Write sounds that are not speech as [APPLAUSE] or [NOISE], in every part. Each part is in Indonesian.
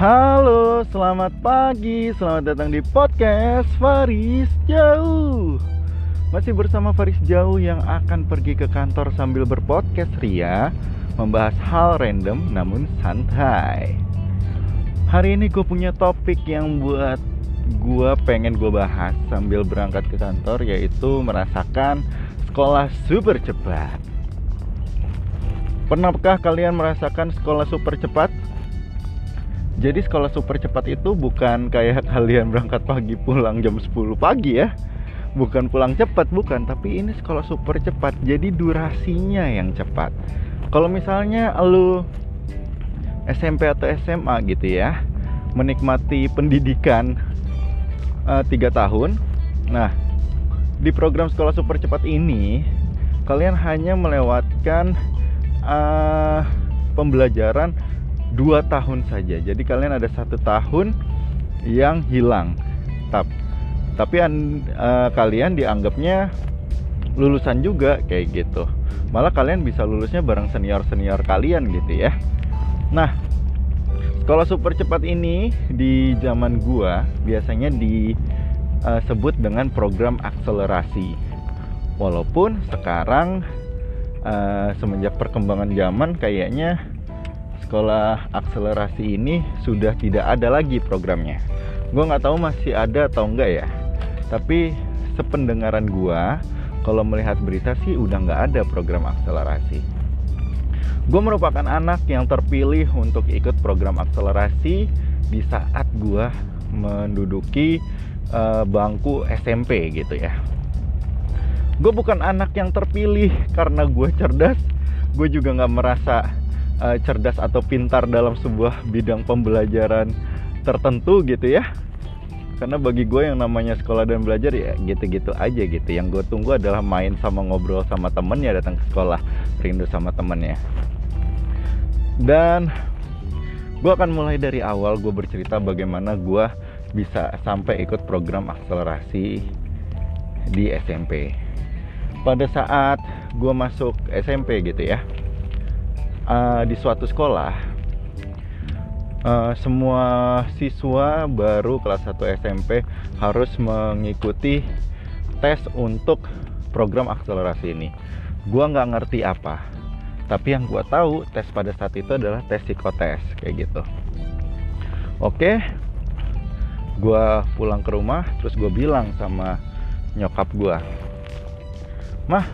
Halo, selamat pagi. Selamat datang di podcast Faris Jauh. Masih bersama Faris Jauh yang akan pergi ke kantor sambil berpodcast Ria, membahas hal random namun santai. Hari ini gue punya topik yang buat gue pengen gue bahas sambil berangkat ke kantor yaitu merasakan sekolah super cepat. Pernahkah kalian merasakan sekolah super cepat? Jadi sekolah super cepat itu bukan kayak [LAUGHS] kalian berangkat pagi pulang jam 10 pagi ya. Bukan pulang cepat, bukan, tapi ini sekolah super cepat. Jadi durasinya yang cepat. Kalau misalnya lu SMP atau SMA gitu ya, menikmati pendidikan eh, 3 tahun. Nah, di program sekolah super cepat ini kalian hanya melewatkan uh, pembelajaran dua tahun saja. Jadi kalian ada satu tahun yang hilang. Tapi tapi uh, kalian dianggapnya lulusan juga kayak gitu. Malah kalian bisa lulusnya bareng senior-senior kalian gitu ya. Nah, sekolah super cepat ini di zaman gua biasanya disebut uh, dengan program akselerasi. Walaupun sekarang uh, semenjak perkembangan zaman kayaknya sekolah akselerasi ini sudah tidak ada lagi programnya. Gue nggak tahu masih ada atau enggak ya. Tapi sependengaran gue, kalau melihat berita sih udah nggak ada program akselerasi. Gue merupakan anak yang terpilih untuk ikut program akselerasi di saat gue menduduki uh, bangku SMP gitu ya. Gue bukan anak yang terpilih karena gue cerdas. Gue juga nggak merasa uh, cerdas atau pintar dalam sebuah bidang pembelajaran tertentu gitu ya. Karena bagi gue yang namanya sekolah dan belajar ya gitu-gitu aja gitu. Yang gue tunggu adalah main sama ngobrol sama temennya datang ke sekolah rindu sama temennya dan gue akan mulai dari awal gue bercerita bagaimana gue bisa sampai ikut program akselerasi di SMP pada saat gue masuk SMP gitu ya uh, di suatu sekolah uh, semua siswa baru kelas 1 SMP harus mengikuti tes untuk program akselerasi ini. Gua nggak ngerti apa, tapi yang gua tahu tes pada saat itu adalah tes psikotes kayak gitu. Oke, gua pulang ke rumah, terus gue bilang sama nyokap gua, mah,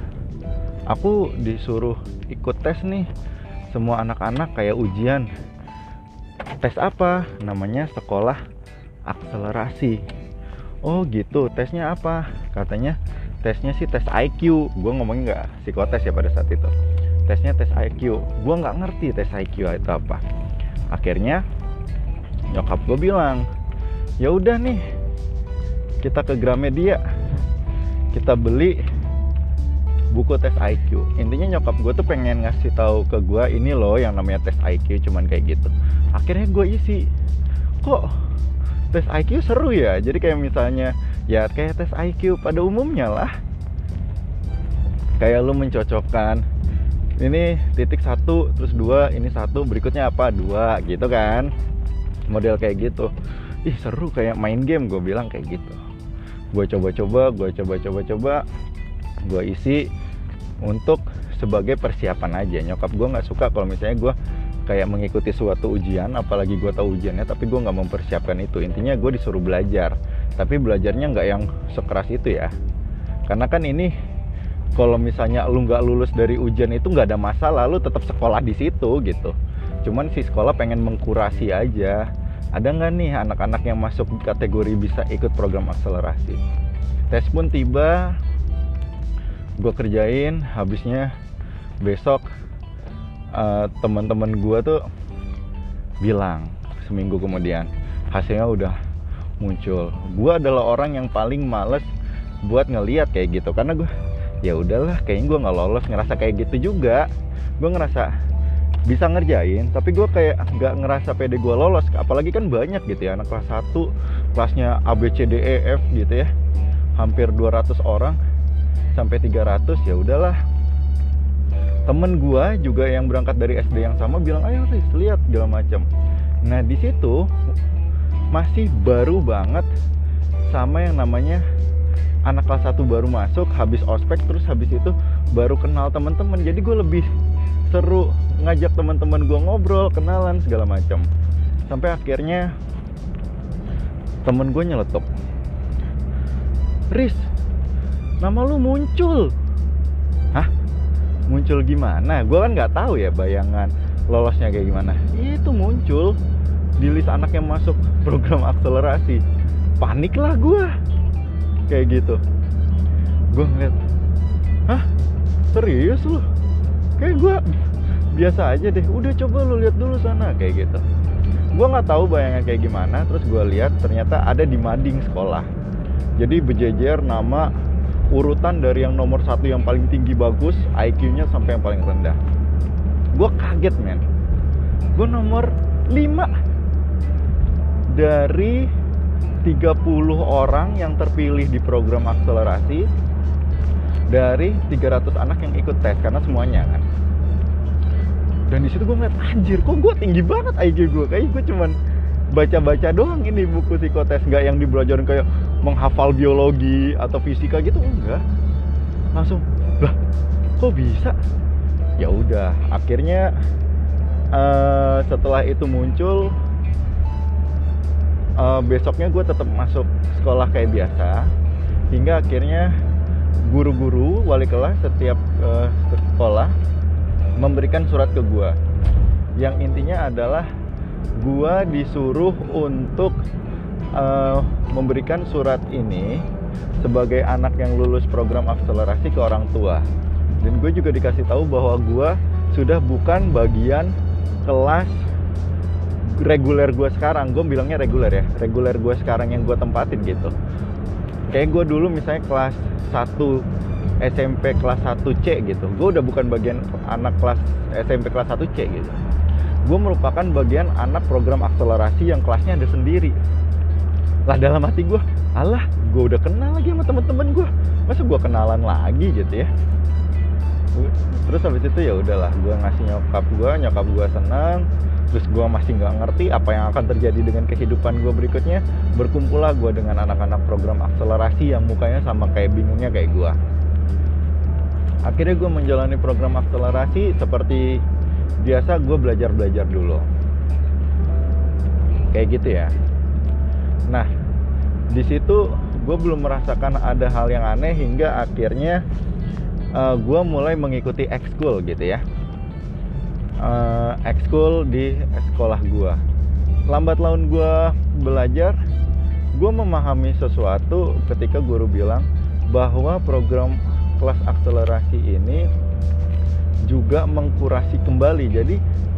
aku disuruh ikut tes nih semua anak-anak kayak ujian. Tes apa? Namanya sekolah akselerasi. Oh gitu. Tesnya apa? Katanya tesnya sih tes IQ gue ngomongin nggak psikotes ya pada saat itu. Tesnya tes IQ gue nggak ngerti tes IQ itu apa. Akhirnya nyokap gue bilang ya udah nih kita ke Gramedia. Kita beli buku tes IQ intinya nyokap gue tuh pengen ngasih tahu ke gue ini loh yang namanya tes IQ cuman kayak gitu. Akhirnya gue isi. Kok tes IQ seru ya? Jadi kayak misalnya ya kayak tes IQ pada umumnya lah. Kayak lu mencocokkan ini titik satu terus dua ini satu berikutnya apa? Dua gitu kan. Model kayak gitu. Ih seru kayak main game gue bilang kayak gitu. Gue coba-coba gue coba-coba-coba gue isi untuk sebagai persiapan aja. Nyokap gue nggak suka kalau misalnya gue kayak mengikuti suatu ujian apalagi gue tahu ujiannya tapi gue nggak mempersiapkan itu. Intinya gue disuruh belajar tapi belajarnya nggak yang sekeras itu ya. Karena kan ini kalau misalnya lu nggak lulus dari ujian itu nggak ada masalah lu tetap sekolah di situ gitu. Cuman si sekolah pengen mengkurasi aja. Ada nggak nih anak-anak yang masuk kategori bisa ikut program akselerasi? Tes pun tiba gue kerjain habisnya besok uh, teman-teman gue tuh bilang seminggu kemudian hasilnya udah muncul. Gue adalah orang yang paling males buat ngeliat kayak gitu karena gue ya udahlah kayaknya gue nggak lolos ngerasa kayak gitu juga. Gue ngerasa bisa ngerjain tapi gue kayak nggak ngerasa pede gue lolos. Apalagi kan banyak gitu ya anak kelas 1 kelasnya A B C D E F gitu ya hampir 200 orang sampai 300 ya udahlah. Temen gua juga yang berangkat dari SD yang sama bilang ayo Riz lihat segala macam. Nah di situ masih baru banget sama yang namanya anak kelas 1 baru masuk habis ospek terus habis itu baru kenal teman-teman jadi gue lebih seru ngajak teman-teman gue ngobrol kenalan segala macam. Sampai akhirnya temen gue nyeletuk. Riz nama lu muncul. Hah? Muncul gimana? Gue kan nggak tahu ya bayangan lolosnya kayak gimana. Itu muncul di list anak yang masuk program akselerasi. Panik lah gue kayak gitu. Gue ngeliat hah? Serius lu? Kayak gue biasa aja deh. Udah coba lu lihat dulu sana kayak gitu. Gue nggak tahu bayangan kayak gimana terus gue lihat ternyata ada di mading sekolah. Jadi berjejer nama urutan dari yang nomor satu yang paling tinggi bagus IQ-nya sampai yang paling rendah. Gue kaget men. Gue nomor 5 dari 30 orang yang terpilih di program akselerasi dari 300 anak yang ikut tes karena semuanya kan. Dan di situ gue ngeliat anjir kok gue tinggi banget IQ gue kayak gue cuman baca-baca doang ini buku psikotes nggak yang dibelajarin kayak menghafal biologi atau fisika gitu enggak. Langsung lah kok bisa? Ya udah akhirnya uh, setelah itu muncul uh, besoknya gue tetap masuk sekolah kayak biasa hingga akhirnya guru-guru wali kelas setiap uh, sekolah memberikan surat ke gue yang intinya adalah gue disuruh untuk uh, memberikan surat ini sebagai anak yang lulus program akselerasi ke orang tua. Dan gue juga dikasih tahu bahwa gue sudah bukan bagian kelas reguler gue sekarang. Gue bilangnya reguler ya reguler gue sekarang yang gue tempatin gitu. Kayak gue dulu misalnya kelas 1 SMP kelas 1C gitu. Gue udah bukan bagian anak kelas SMP kelas 1C gitu. Gue merupakan bagian anak program akselerasi yang kelasnya ada sendiri lah dalam hati gue alah gue udah kenal lagi sama temen-temen gue masa gue kenalan lagi gitu ya? Terus habis itu ya udahlah gue ngasih nyokap gue nyokap gue senang terus gue masih nggak ngerti apa yang akan terjadi dengan kehidupan gue berikutnya. Berkumpullah gue dengan anak-anak program akselerasi yang mukanya sama kayak bingungnya kayak gue akhirnya gue menjalani program akselerasi seperti biasa gue belajar belajar dulu. Kayak gitu ya nah di situ gue belum merasakan ada hal yang aneh hingga akhirnya uh, eh, gue mulai mengikuti ekskul gitu ya. Uh, ekskul di sekolah gue lambat laun gue belajar gue memahami sesuatu ketika guru bilang bahwa program kelas akselerasi ini juga mengkurasi kembali. Jadi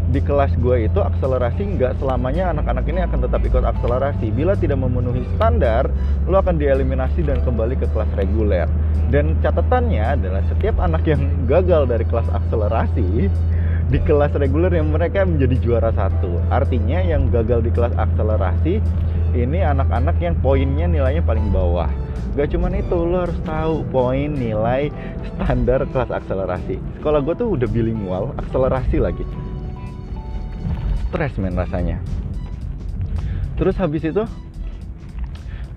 di kelas gue itu akselerasi nggak selamanya anak-anak ini akan tetap ikut akselerasi. Bila tidak memenuhi standar lo akan dieliminasi dan kembali ke kelas reguler. Dan catatannya adalah setiap anak yang gagal dari kelas akselerasi di kelas reguler yang mereka menjadi juara satu. Artinya yang gagal di kelas akselerasi ini anak-anak yang poinnya nilainya paling bawah. Gak cuman itu lo harus tahu poin nilai standar kelas akselerasi. Sekolah gue tuh udah bilingual akselerasi lagi stres men rasanya. Terus habis itu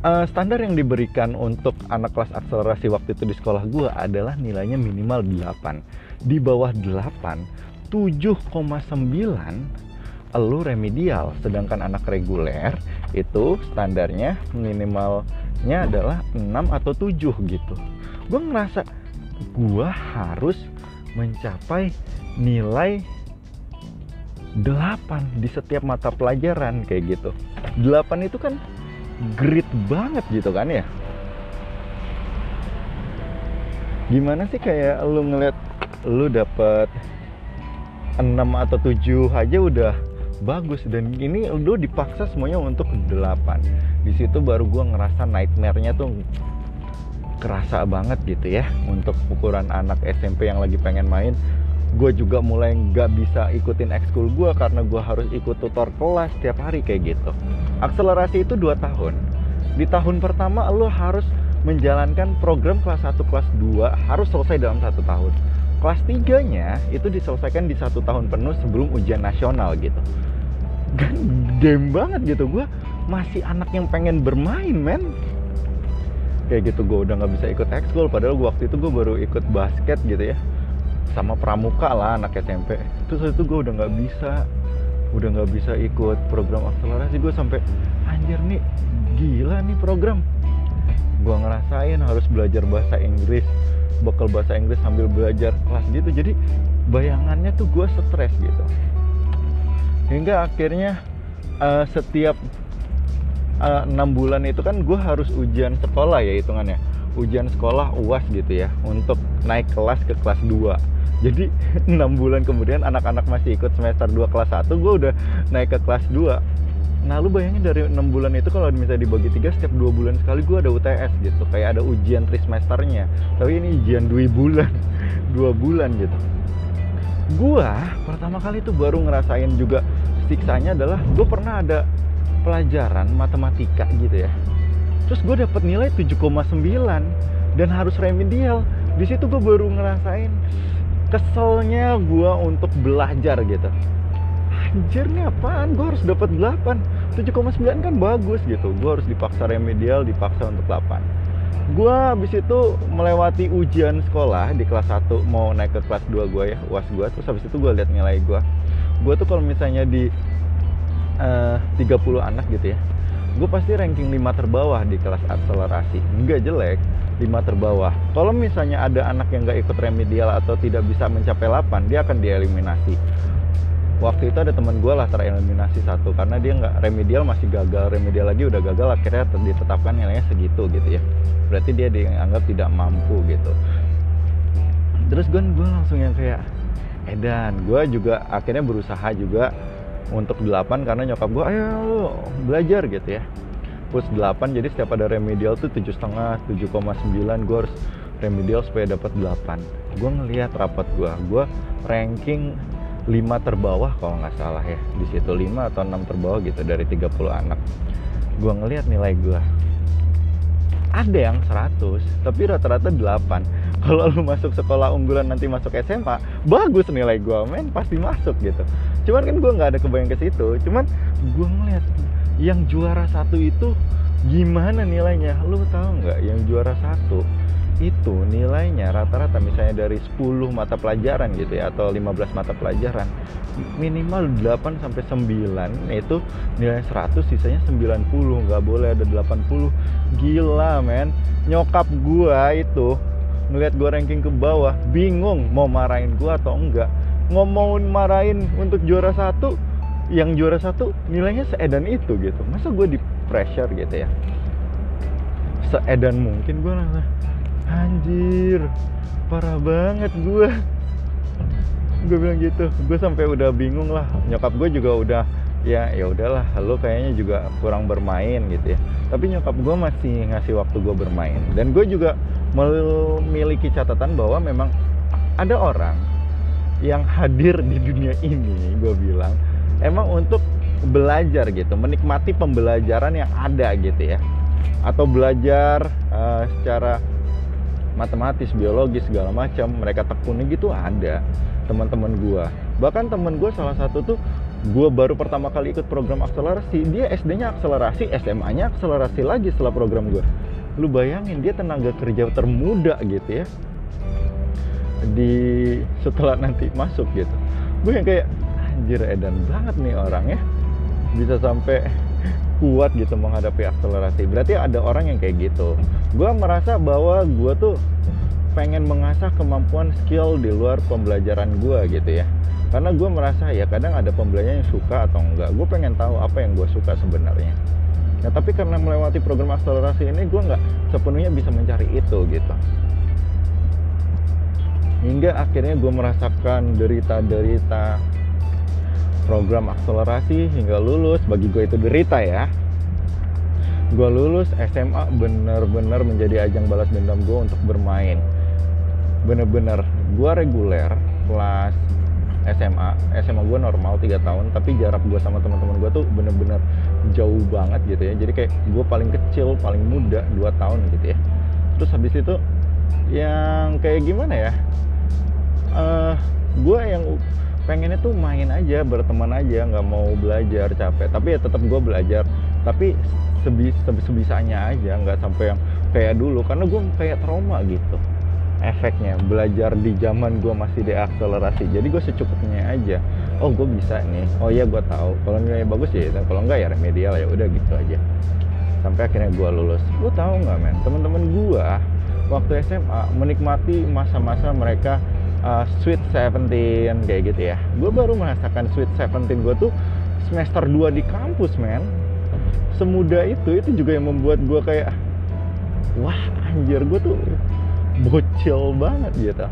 uh, standar yang diberikan untuk anak kelas akselerasi waktu itu di sekolah gue adalah nilainya minimal 8 di bawah 8 7,9 lu remedial. Sedangkan anak reguler itu standarnya minimalnya adalah 6 atau 7 gitu. Gue ngerasa gue harus mencapai nilai 8 di setiap mata pelajaran kayak gitu. 8 itu kan grit banget gitu kan ya? Gimana sih kayak lu ngeliat lu dapet 6 atau 7 aja udah bagus dan ini udah dipaksa semuanya untuk 8 di situ baru gue ngerasa nightmare-nya tuh kerasa banget gitu ya untuk ukuran anak SMP yang lagi pengen main gue juga mulai nggak bisa ikutin ekskul gue karena gue harus ikut tutor kelas setiap hari kayak gitu. Akselerasi itu 2 tahun. Di tahun pertama lo harus menjalankan program kelas 1 kelas 2 harus selesai dalam satu tahun. Kelas 3 nya itu diselesaikan di satu tahun penuh sebelum ujian nasional gitu. Kan game banget gitu. Gue masih anak yang pengen bermain men. Kayak gitu gue udah nggak bisa ikut ekskul padahal gue waktu itu gue baru ikut basket gitu ya sama pramuka lah anak SMP terus itu gue udah nggak bisa udah nggak bisa ikut program akselerasi. Gue sampai anjir nih gila nih program. Gue ngerasain harus belajar bahasa Inggris bekal bahasa Inggris sambil belajar kelas gitu. Jadi bayangannya tuh gue stres gitu. Hingga akhirnya uh, setiap eh, enam uh, bulan itu kan gue harus ujian sekolah ya hitungannya. Ujian sekolah uas gitu ya untuk naik kelas ke kelas 2 jadi [LAUGHS] enam bulan kemudian anak-anak masih ikut semester 2 kelas 1 gue udah naik ke kelas 2 nah lu bayangin dari enam bulan itu kalau misalnya dibagi tiga setiap dua bulan sekali gue ada UTS gitu kayak ada ujian trimesternya tapi ini ujian dua bulan [LAUGHS] dua bulan gitu. Gua pertama kali tuh baru ngerasain juga siksanya adalah gue pernah ada pelajaran matematika gitu ya. Terus gue dapet nilai 7,9 dan harus remedial di situ gue baru ngerasain keselnya gue untuk belajar gitu. Anjir nih apaan? Gue harus dapat 8 7,9 kan bagus gitu. Gue harus dipaksa remedial dipaksa untuk 8 gue habis itu melewati ujian sekolah di kelas 1 mau naik ke kelas 2 gue ya uas gue terus habis itu gue lihat nilai gue gue tuh kalau misalnya di eh, uh, 30 anak gitu ya gue pasti ranking 5 terbawah di kelas akselerasi. Nggak jelek 5 terbawah. Kalau misalnya ada anak yang nggak ikut remedial atau tidak bisa mencapai 8 dia akan dieliminasi. Waktu itu ada teman gue lah tereliminasi satu karena dia nggak remedial masih gagal remedial lagi udah gagal akhirnya ditetapkan nilainya segitu gitu ya. Berarti dia dianggap tidak mampu gitu. Terus gue gue langsung yang kayak edan gue juga akhirnya berusaha juga untuk 8 karena nyokap gue ayo belajar gitu ya plus 8 jadi setiap ada remedial tuh tujuh setengah 7,9 gue harus remedial supaya dapat 8 gue ngelihat rapat gue gue ranking 5 terbawah kalau nggak salah ya. Di situ 5 atau 6 terbawah gitu dari 30 anak. Gue ngelihat nilai gue ada yang 100 tapi rata-rata 8 [LAUGHS] kalau lu masuk sekolah unggulan nanti masuk SMA bagus nilai gue men pasti masuk gitu. Cuman kan gue nggak ada kebayang ke situ. Cuman gue ngeliat yang juara satu itu gimana nilainya? Lu tahu nggak yang juara satu itu nilainya rata-rata misalnya dari 10 mata pelajaran gitu ya atau 15 mata pelajaran minimal 8 sampai 9 itu nilai 100 sisanya 90 nggak boleh ada 80 gila men. Nyokap gua itu ngeliat gua ranking ke bawah bingung mau marahin gua atau enggak. Ngomongin marahin untuk juara satu yang juara satu nilainya seedan itu gitu. Masa gue di pressure gitu ya? Seedan mungkin gue langsung anjir parah banget gue gue bilang gitu. Gue sampai udah bingung lah. Nyokap gue juga udah ya ya udahlah lo kayaknya juga kurang bermain gitu ya. Tapi nyokap gue masih ngasih waktu gue bermain. Dan gue juga memiliki catatan bahwa memang ada orang yang hadir di dunia ini gue bilang emang untuk belajar gitu menikmati pembelajaran yang ada gitu ya. Atau belajar uh, secara matematis biologis segala macam mereka tekuni gitu ada. Teman-teman gue bahkan teman gue salah satu tuh gue baru pertama kali ikut program akselerasi. Dia SD-nya akselerasi SMA-nya akselerasi lagi setelah program gue lu bayangin dia tenaga kerja termuda gitu ya. Di setelah nanti masuk gitu. Gue yang kayak anjir edan banget nih orang ya. Bisa sampai kuat gitu menghadapi akselerasi. Berarti ada orang yang kayak gitu. Gue merasa bahwa gue tuh pengen mengasah kemampuan skill di luar pembelajaran gue gitu ya. Karena gue merasa ya kadang ada pembelajaran yang suka atau enggak. Gue pengen tahu apa yang gue suka sebenarnya. Nah tapi karena melewati program akselerasi ini gue nggak sepenuhnya bisa mencari itu gitu. Hingga akhirnya gue merasakan derita-derita program akselerasi hingga lulus. Bagi gue itu derita ya. Gue lulus SMA bener-bener menjadi ajang balas dendam gue untuk bermain. Bener-bener gue reguler kelas SMA SMA gue normal 3 tahun tapi jarak gue sama teman-teman gue tuh bener-bener jauh banget gitu ya. Jadi kayak gue paling kecil paling muda 2 tahun gitu ya. Terus habis itu yang kayak gimana ya? Uh, eh, gue yang pengennya tuh main aja berteman aja nggak mau belajar capek. Tapi ya tetap gue belajar. Tapi sebis sebisanya aja nggak sampai yang kayak dulu. Karena gue kayak trauma gitu efeknya. Belajar di zaman gue masih diakselerasi. Jadi gue secukupnya aja. Oh gue bisa nih. Oh iya gue tahu. Kalau nilainya bagus ya kalau enggak ya remedial ya. Udah gitu aja. Sampai akhirnya gue lulus. Lu tahu nggak men? Teman-teman gue waktu SMA menikmati masa-masa mereka uh, sweet seventeen kayak gitu ya. Gue baru merasakan sweet seventeen gue tuh semester 2 di kampus men. Semudah itu itu juga yang membuat gue kayak wah anjir gue tuh bocil banget gitu.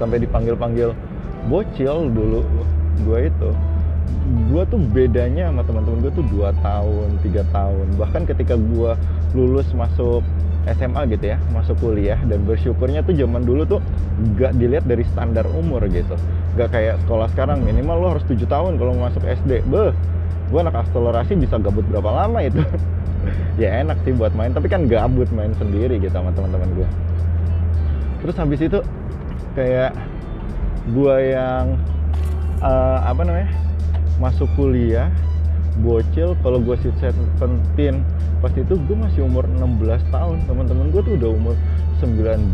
Sampai dipanggil-panggil bocil dulu gue itu gue tuh bedanya sama teman-teman gue tuh dua tahun tiga tahun. Bahkan ketika gue lulus masuk SMA gitu ya masuk kuliah dan bersyukurnya tuh zaman dulu tuh gak dilihat dari standar umur gitu. Gak kayak sekolah sekarang minimal lo harus tujuh tahun kalau masuk SD beh gue anak akselerasi bisa gabut berapa lama itu? [LAUGHS] Ya enak sih buat main tapi kan gabut main sendiri gitu sama teman-teman gue terus habis itu kayak gue yang uh, apa namanya masuk kuliah bocil kalau gue sih seventeen pas itu gue masih umur 16 tahun. Teman-teman gue tuh udah umur 19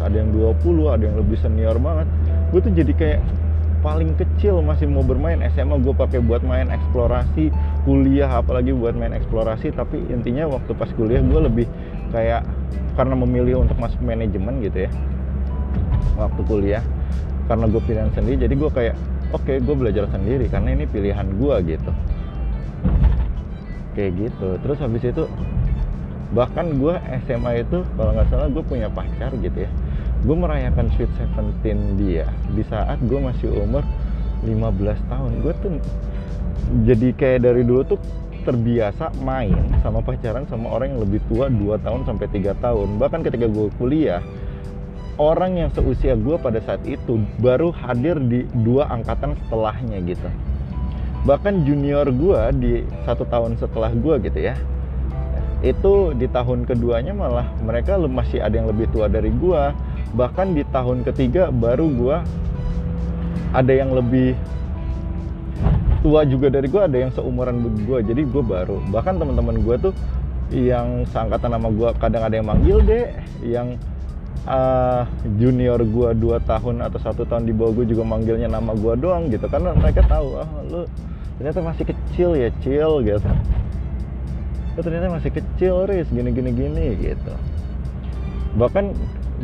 ada yang 20 ada yang lebih senior banget. Gue tuh jadi kayak paling kecil masih mau bermain. SMA gue pakai buat main eksplorasi kuliah apalagi buat main eksplorasi. Tapi intinya waktu pas kuliah gue lebih kayak karena memilih untuk masuk manajemen gitu ya waktu kuliah. Karena gue pilihan sendiri jadi gue kayak oke okay, gue belajar sendiri karena ini pilihan gue gitu. Kayak gitu. Terus habis itu bahkan gue SMA itu kalau nggak salah gue punya pacar gitu ya. Gue merayakan sweet seventeen dia. Di saat gue masih umur 15 tahun gue tuh jadi kayak dari dulu tuh terbiasa main sama pacaran sama orang yang lebih tua 2 tahun sampai 3 tahun. Bahkan ketika gue kuliah orang yang seusia gue pada saat itu baru hadir di dua angkatan setelahnya gitu. Bahkan junior gue di satu tahun setelah gue gitu ya itu di tahun keduanya malah mereka masih ada yang lebih tua dari gue bahkan di tahun ketiga baru gue ada yang lebih tua juga dari gue ada yang seumuran gue jadi gue baru bahkan teman-teman gue tuh yang seangkatan nama gue kadang ada yang manggil deh yang uh, junior gue dua tahun atau satu tahun di bawah gue juga manggilnya nama gue doang gitu karena mereka tahu ah lu ternyata masih kecil ya chill gitu. Oh, ternyata masih kecil ris gini gini gini gitu. Bahkan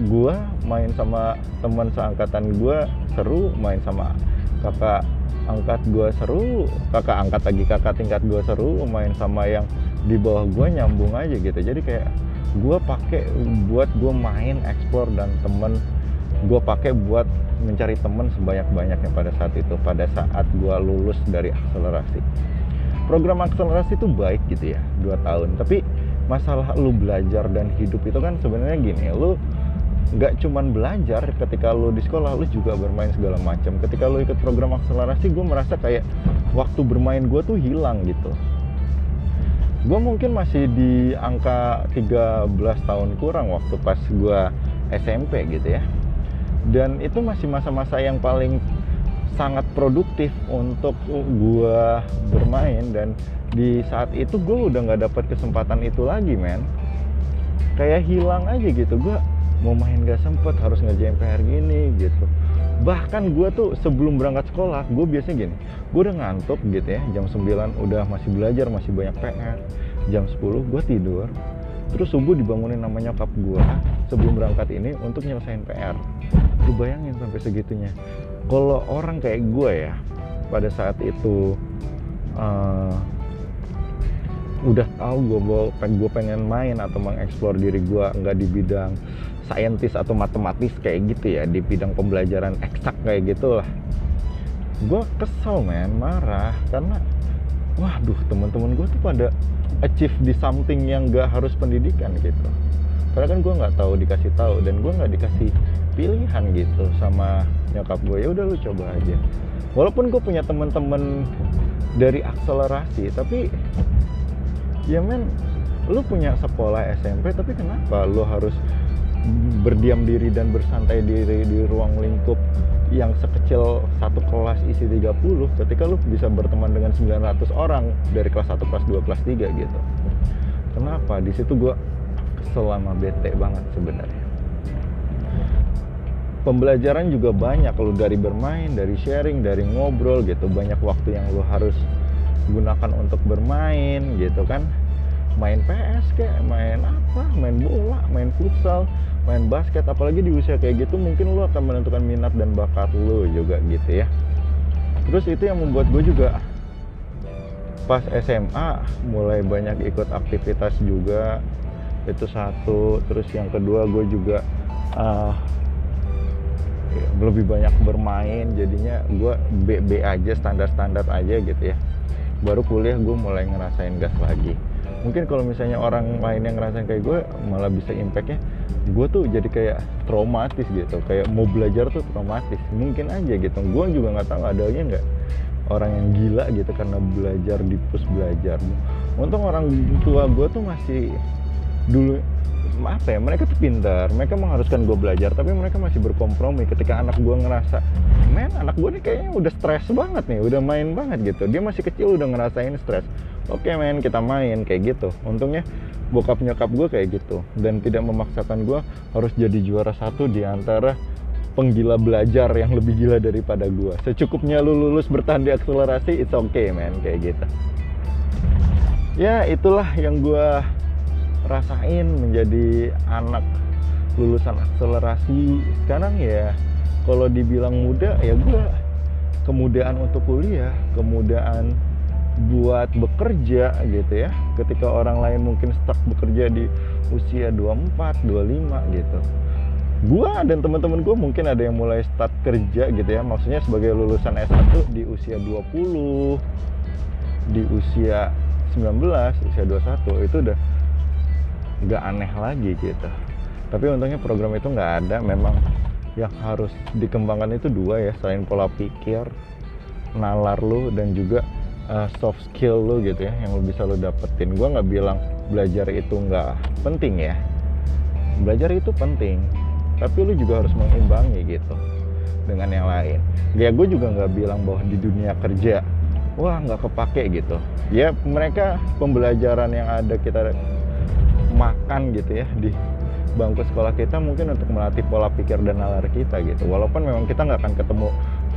gue main sama teman seangkatan gue seru main sama kakak angkat gue seru kakak angkat lagi kakak tingkat gue seru main sama yang di bawah gue nyambung aja gitu. Jadi kayak gue pakai buat gue main explore dan temen. Gue pakai buat mencari temen sebanyak-banyaknya pada saat itu pada saat gue lulus dari akselerasi. Program akselerasi itu baik gitu ya dua tahun. Tapi masalah lu belajar dan hidup itu kan sebenarnya gini lu nggak cuman belajar ketika lu di sekolah lu juga bermain segala macam. Ketika lu ikut program akselerasi gue merasa kayak waktu bermain gue tuh hilang gitu gue mungkin masih di angka 13 tahun kurang waktu pas gue SMP gitu ya. Dan itu masih masa-masa yang paling sangat produktif untuk gue bermain. Dan di saat itu gue udah nggak dapat kesempatan itu lagi men. Kayak hilang aja gitu. Gue mau main gak sempet harus ngerjain PR gini gitu. Bahkan gue tuh sebelum berangkat sekolah gue biasanya gini gue udah ngantuk gitu ya jam 9 udah masih belajar masih banyak PR jam 10 gue tidur terus subuh dibangunin namanya nyokap gue sebelum berangkat ini untuk nyelesain PR gue bayangin sampai segitunya. Kalau orang kayak gue ya pada saat itu uh, udah tahu gue gue pengen main atau mengeksplor diri gue nggak di bidang saintis atau matematis kayak gitu ya di bidang pembelajaran eksak kayak gitulah. Gue kesel men marah karena waduh teman-teman gue tuh pada achieve di something yang gak harus pendidikan gitu. Karena kan gue nggak tahu dikasih tahu dan gue nggak dikasih pilihan gitu sama nyokap gue ya udah lu coba aja. Walaupun gue punya teman-teman dari akselerasi tapi ya men lu punya sekolah SMP tapi kenapa lu harus berdiam diri dan bersantai diri di ruang lingkup yang sekecil satu kelas isi 30 ketika lu bisa berteman dengan 900 orang dari kelas 1 kelas 2 kelas 3 gitu. Kenapa? Di situ gue selama bete banget sebenarnya. Pembelajaran juga banyak lu dari bermain dari sharing dari ngobrol gitu. Banyak waktu yang lu harus gunakan untuk bermain gitu kan main PS kayak main apa main bola main futsal main basket apalagi di usia kayak gitu mungkin lu akan menentukan minat dan bakat lu juga gitu ya. Terus itu yang membuat gue juga pas SMA mulai banyak ikut aktivitas juga. Itu satu. Terus yang kedua gue juga uh, lebih banyak bermain. Jadinya gue B, B aja standar-standar aja gitu ya. Baru kuliah gue mulai ngerasain gas lagi mungkin kalau misalnya orang lain yang ngerasain kayak gue malah bisa impactnya gue tuh jadi kayak traumatis gitu. Kayak mau belajar tuh traumatis. Mungkin aja gitu. Gue juga nggak tahu adanya nggak orang yang gila gitu karena belajar di pus belajar. Untung orang tua gue tuh masih dulu apa ya mereka tuh pintar. Mereka mengharuskan gue belajar tapi mereka masih berkompromi ketika anak gue ngerasa men anak gue nih kayaknya udah stres banget nih udah main banget gitu. Dia masih kecil udah ngerasain stres. Oke men kita main kayak gitu. Untungnya bokap nyokap gue kayak gitu. Dan tidak memaksakan gue harus jadi juara satu di antara penggila belajar yang lebih gila daripada gue secukupnya lu lulus bertahan di akselerasi it's okay man kayak gitu. Ya itulah yang gue rasain menjadi anak lulusan akselerasi. Sekarang ya kalau dibilang muda ya gue kemudahan untuk kuliah kemudahan buat bekerja gitu ya. Ketika orang lain mungkin stuck bekerja di usia 24, 25 gitu. Gua dan teman-teman gue mungkin ada yang mulai start kerja gitu ya. Maksudnya sebagai lulusan S1 di usia 20 di usia 19 usia 21 itu udah nggak aneh lagi gitu. Tapi untungnya program itu nggak ada. Memang yang harus dikembangkan itu dua ya selain pola pikir nalar lu dan juga uh, soft skill lu gitu ya yang lu bisa lu dapetin. Gue nggak bilang belajar itu nggak penting ya. Belajar itu penting tapi lu juga harus mengimbangi gitu dengan yang lain. Ya gue juga nggak bilang bahwa di dunia kerja wah nggak kepake gitu. Ya mereka pembelajaran yang ada kita makan gitu ya di bangku sekolah kita mungkin untuk melatih pola pikir dan nalar kita gitu. Walaupun memang kita nggak akan ketemu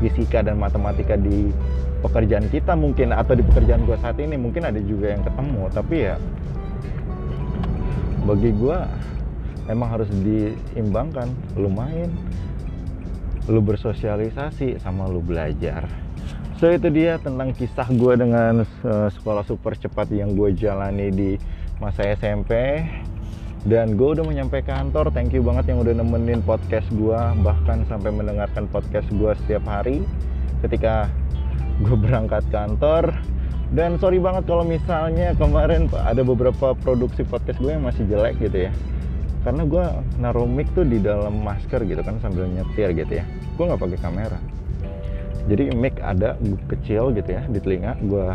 fisika dan matematika di pekerjaan kita mungkin atau di pekerjaan gue saat ini mungkin ada juga yang ketemu. Tapi ya bagi gue emang harus diimbangkan. Lu main lu bersosialisasi sama lu belajar. So itu dia tentang kisah gue dengan uh, sekolah super cepat yang gue jalani di masa SMP dan gue udah menyampai kantor. Thank you banget yang udah nemenin podcast gue bahkan sampai mendengarkan podcast gue setiap hari ketika gue berangkat kantor. Dan sorry banget kalau misalnya kemarin ada beberapa produksi podcast gue yang masih jelek gitu ya. Karena gue naruh mic tuh di dalam masker gitu kan sambil nyetir gitu ya. Gue nggak pakai kamera. Jadi mic ada kecil gitu ya di telinga. Gue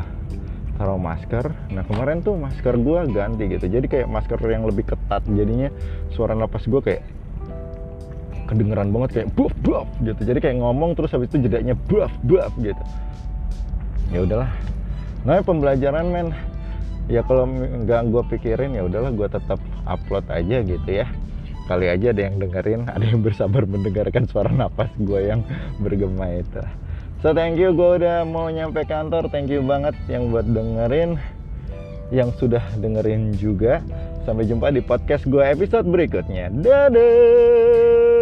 taruh masker nah kemarin tuh masker gue ganti gitu. Jadi kayak masker yang lebih ketat. Jadinya suara napas gue kayak kedengeran banget kayak buff buff gitu. Jadi kayak ngomong terus habis itu jedanya buff buff gitu. Ya udahlah. Nah pembelajaran men. Ya kalau nggak gue pikirin ya udahlah gue tetap upload aja gitu ya. Kali aja ada yang dengerin ada yang bersabar mendengarkan suara napas gue yang bergema itu So thank you. Gue udah mau nyampe kantor. Thank you banget yang buat dengerin Yang sudah dengerin juga. Sampai jumpa di podcast gue episode berikutnya. Dadah